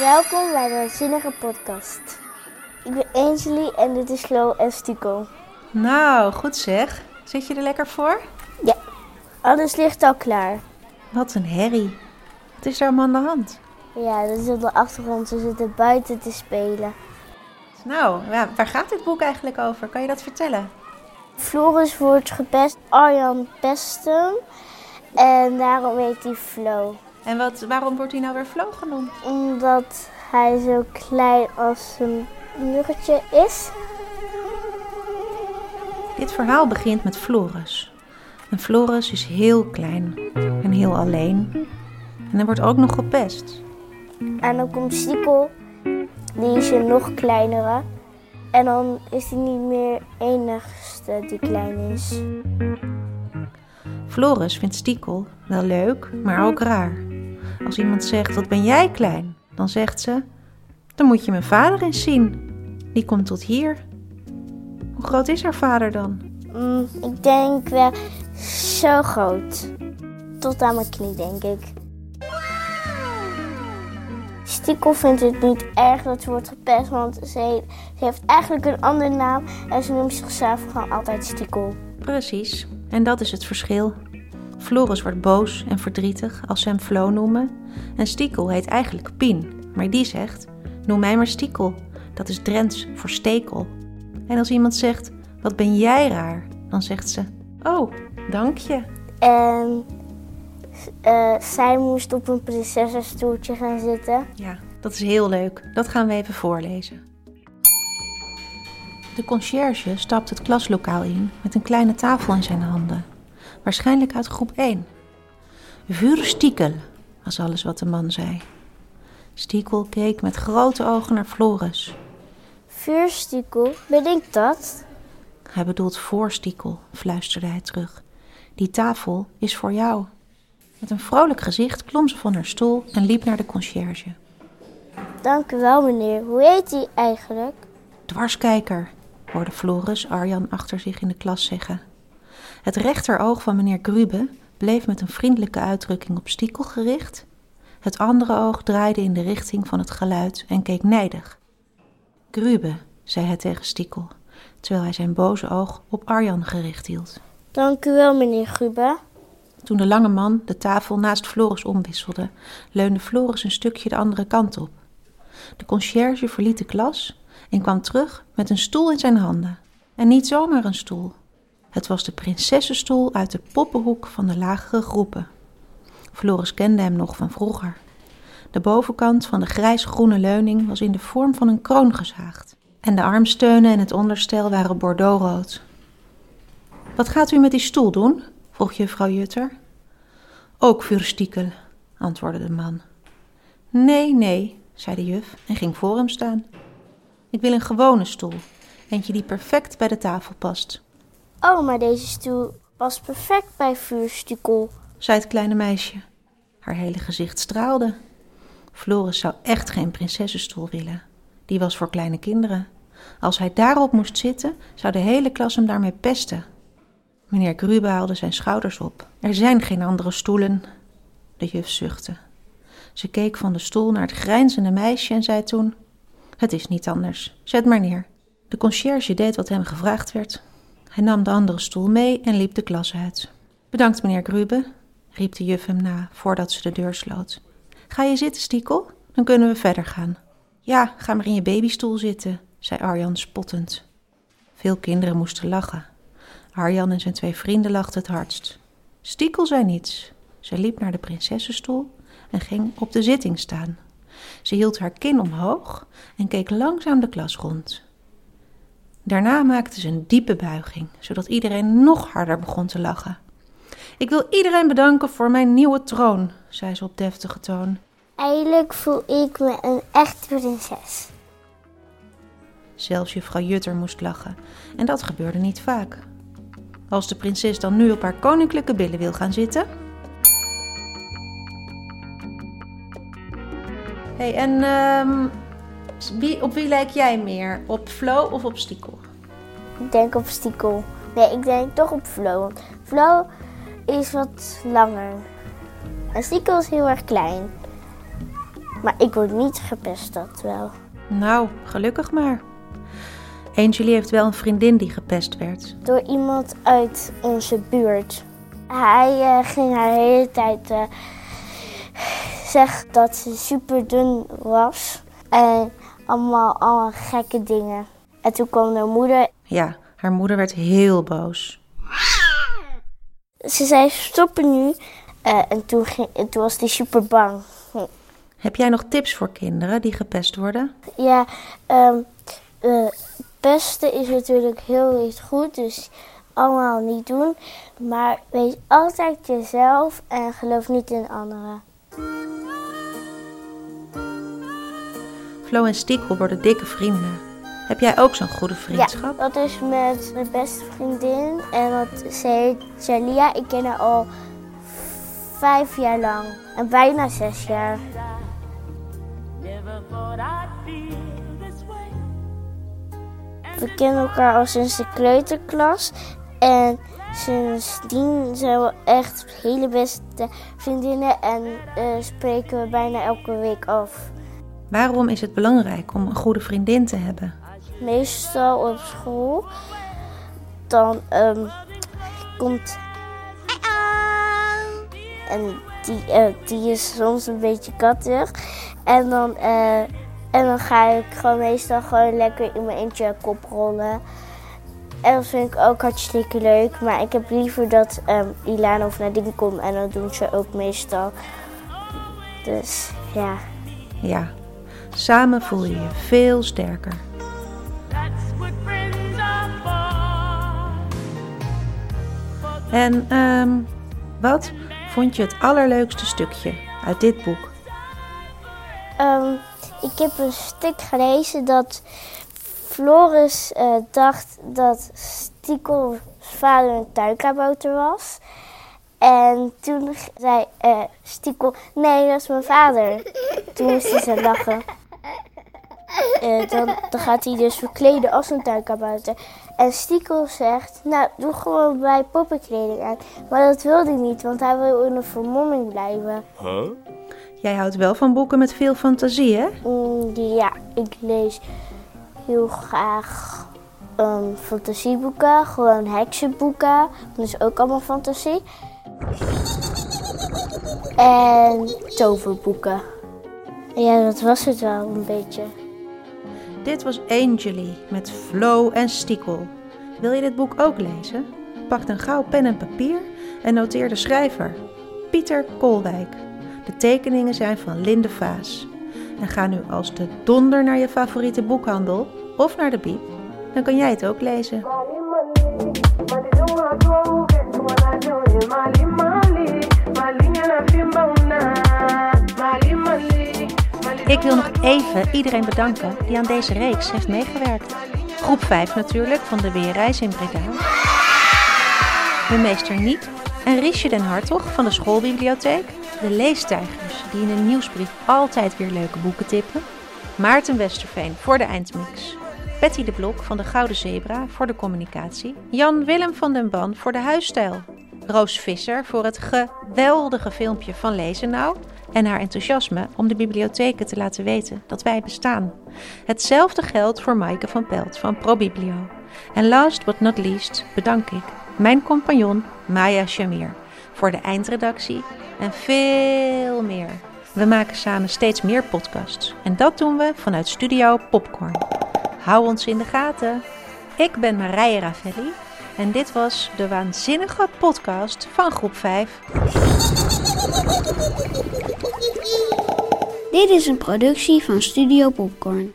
Welkom bij de Zinnige Podcast. Ik ben Angelie en dit is Flo en Stico. Nou, goed zeg. Zit je er lekker voor? Ja, alles ligt al klaar. Wat een herrie. Wat is er allemaal aan de hand? Ja, dat is op de achtergrond. Ze zitten buiten te spelen. Nou, waar gaat dit boek eigenlijk over? Kan je dat vertellen? Floris wordt gepest, Arjan pest hem. En daarom heet hij Flo. En wat, waarom wordt hij nou weer Flo genoemd? Omdat hij zo klein als een muggetje is. Dit verhaal begint met Floris. En Floris is heel klein en heel alleen. En hij wordt ook nog gepest. En dan komt Stikel, die is een nog kleinere. En dan is hij niet meer enigste die klein is. Floris vindt Stiekel wel leuk, maar ook raar. Als iemand zegt, wat ben jij klein? Dan zegt ze, dan moet je mijn vader eens zien. Die komt tot hier. Hoe groot is haar vader dan? Mm, ik denk wel zo groot. Tot aan mijn knie, denk ik. Stikel vindt het niet erg dat ze wordt gepest, want ze heeft, eigenlijk een andere naam en ze noemt zichzelf gewoon altijd Stikel. Precies, en dat is het verschil. Floris wordt boos en verdrietig als ze hem Flo noemen. En Stiekel heet eigenlijk Pien, maar die zegt: Noem mij maar Stiekel. Dat is Drents voor stekel. En als iemand zegt: Wat ben jij raar? Dan zegt ze: Oh, dank je. En eh, zij moest op een prinsessenstoeltje gaan zitten. Ja, dat is heel leuk. Dat gaan we even voorlezen. De conciërge stapt het klaslokaal in met een kleine tafel in zijn handen. Waarschijnlijk uit groep 1. Vuur Stiekel, was alles wat de man zei. Stiekel keek met grote ogen naar Floris. Vuurstikel, ben ik dat? Hij bedoelt voor Stiekel, fluisterde hij terug. Die tafel is voor jou. Met een vrolijk gezicht klom ze van haar stoel en liep naar de conciërge. Dank u wel, meneer. Hoe heet hij eigenlijk? Dwarskijker, hoorde Floris Arjan achter zich in de klas zeggen. Het rechteroog van meneer Grube bleef met een vriendelijke uitdrukking op Stiekel gericht. Het andere oog draaide in de richting van het geluid en keek nijdig. Grube, zei hij tegen Stiekel, terwijl hij zijn boze oog op Arjan gericht hield. Dank u wel, meneer Grube. Toen de lange man de tafel naast Floris omwisselde, leunde Floris een stukje de andere kant op. De conciërge verliet de klas en kwam terug met een stoel in zijn handen. En niet zomaar een stoel. Het was de prinsessenstoel uit de poppenhoek van de lagere groepen. Floris kende hem nog van vroeger. De bovenkant van de grijs-groene leuning was in de vorm van een kroon gezaagd. En de armsteunen en het onderstel waren bordeauxrood. Wat gaat u met die stoel doen? vroeg juffrouw Jutter. Ook vuurstiekel, antwoordde de man. Nee, nee, zei de juf en ging voor hem staan. Ik wil een gewone stoel, eentje die perfect bij de tafel past. Oh, maar deze stoel past perfect bij vuurstikel, zei het kleine meisje. Haar hele gezicht straalde. Floris zou echt geen prinsessenstoel willen. Die was voor kleine kinderen. Als hij daarop moest zitten, zou de hele klas hem daarmee pesten. Meneer Grube haalde zijn schouders op. Er zijn geen andere stoelen. De juf zuchtte. Ze keek van de stoel naar het grijnzende meisje en zei toen: Het is niet anders. Zet maar neer. De conciërge deed wat hem gevraagd werd. Hij nam de andere stoel mee en liep de klas uit. Bedankt, meneer Grube, riep de juf hem na voordat ze de deur sloot. Ga je zitten, Stiekel? Dan kunnen we verder gaan. Ja, ga maar in je babystoel zitten, zei Arjan spottend. Veel kinderen moesten lachen. Arjan en zijn twee vrienden lachten het hardst. Stiekel zei niets. Ze liep naar de prinsessenstoel en ging op de zitting staan. Ze hield haar kin omhoog en keek langzaam de klas rond. Daarna maakte ze een diepe buiging, zodat iedereen nog harder begon te lachen. Ik wil iedereen bedanken voor mijn nieuwe troon, zei ze op deftige toon. Eigenlijk voel ik me een echte prinses. Zelfs juffrouw Jutter moest lachen, en dat gebeurde niet vaak. Als de prinses dan nu op haar koninklijke billen wil gaan zitten. hey, en ehm, wie, op wie lijk jij meer? Op Flo of op Stiekel? Ik denk op Stiekel. Nee, ik denk toch op Flo. want Flo is wat langer. En Stiekel is heel erg klein. Maar ik word niet gepest, dat wel. Nou, gelukkig maar. Angelie heeft wel een vriendin die gepest werd. Door iemand uit onze buurt. Hij eh, ging haar de hele tijd uh, zeggen dat ze super dun was. En allemaal, allemaal gekke dingen. En toen kwam haar moeder. Ja, haar moeder werd heel boos. Ze zei stoppen nu. Uh, en, toen ging, en toen was hij super bang. Heb jij nog tips voor kinderen die gepest worden? Ja, um, uh, pesten is natuurlijk heel niet goed, dus allemaal niet doen. Maar wees altijd jezelf en geloof niet in anderen. Flo en Stiekel worden dikke vrienden. Heb jij ook zo'n goede vriendschap? Ja, dat is met mijn beste vriendin. En dat, ze heet Jalia. Ik ken haar al vijf jaar lang. En bijna zes jaar. We kennen elkaar al sinds de kleuterklas. En sindsdien zijn we echt hele beste vriendinnen en uh, spreken we bijna elke week af. Waarom is het belangrijk om een goede vriendin te hebben? Meestal op school. Dan um, komt. En die, uh, die is soms een beetje kattig. En dan, uh, en dan ga ik gewoon meestal gewoon lekker in mijn eentje kop rollen. En dat vind ik ook hartstikke leuk. Maar ik heb liever dat um, Ilana of Nadine komt en dat doen ze ook meestal. Dus ja. Ja, samen voel je je veel sterker. En um, wat vond je het allerleukste stukje uit dit boek? Um, ik heb een stuk gelezen dat Floris uh, dacht dat Stiekel's vader een tuinkabouter was. En toen zei uh, Stiekel, nee, dat is mijn vader. Toen moest ze lachen. Uh, dan, dan, gaat hij dus verkleden als een tuinkabouter. En Stiekel zegt, nou, doe gewoon bij poppenkleding aan. Maar dat wilde hij niet, want hij wil in een vermomming blijven. Huh? Jij houdt wel van boeken met veel fantasie, hè? Mm, ja, ik lees heel graag um, fantasieboeken, gewoon heksenboeken. Dat is ook allemaal fantasie. En toverboeken. Ja, dat was het wel een beetje. Dit was Angelie met Flo en Stiekel. Wil je dit boek ook lezen? Pak dan gauw pen en papier en noteer de schrijver, Pieter Kolwijk. De tekeningen zijn van Linde Vaas. En ga nu als de donder naar je favoriete boekhandel of naar de biep. Dan kan jij het ook lezen. Ik wil nog even iedereen bedanken die aan deze reeks heeft meegewerkt. Groep 5 natuurlijk van de Weerreis in Breda. Mijn meester Niek en Riesje den Hartog van de schoolbibliotheek. De leestijgers die in een nieuwsbrief altijd weer leuke boeken tippen. Maarten Westerveen voor de eindmix. Betty de Blok van de Gouden Zebra voor de communicatie. Jan Willem van den Ban voor de huisstijl. Roos Visser voor het geweldige filmpje van Lezen Nou en haar enthousiasme om de bibliotheken te laten weten dat wij bestaan. Hetzelfde geldt voor Maaike van Pelt van ProBiblio. En last but not least bedank ik mijn compagnon Maya Shamir voor de eindredactie en veel meer. We maken samen steeds meer podcasts en dat doen we vanuit Studio Popcorn. Hou ons in de gaten. Ik ben Marije Ravelli en dit was de waanzinnige podcast van groep 5. Dit is een productie van Studio Popcorn.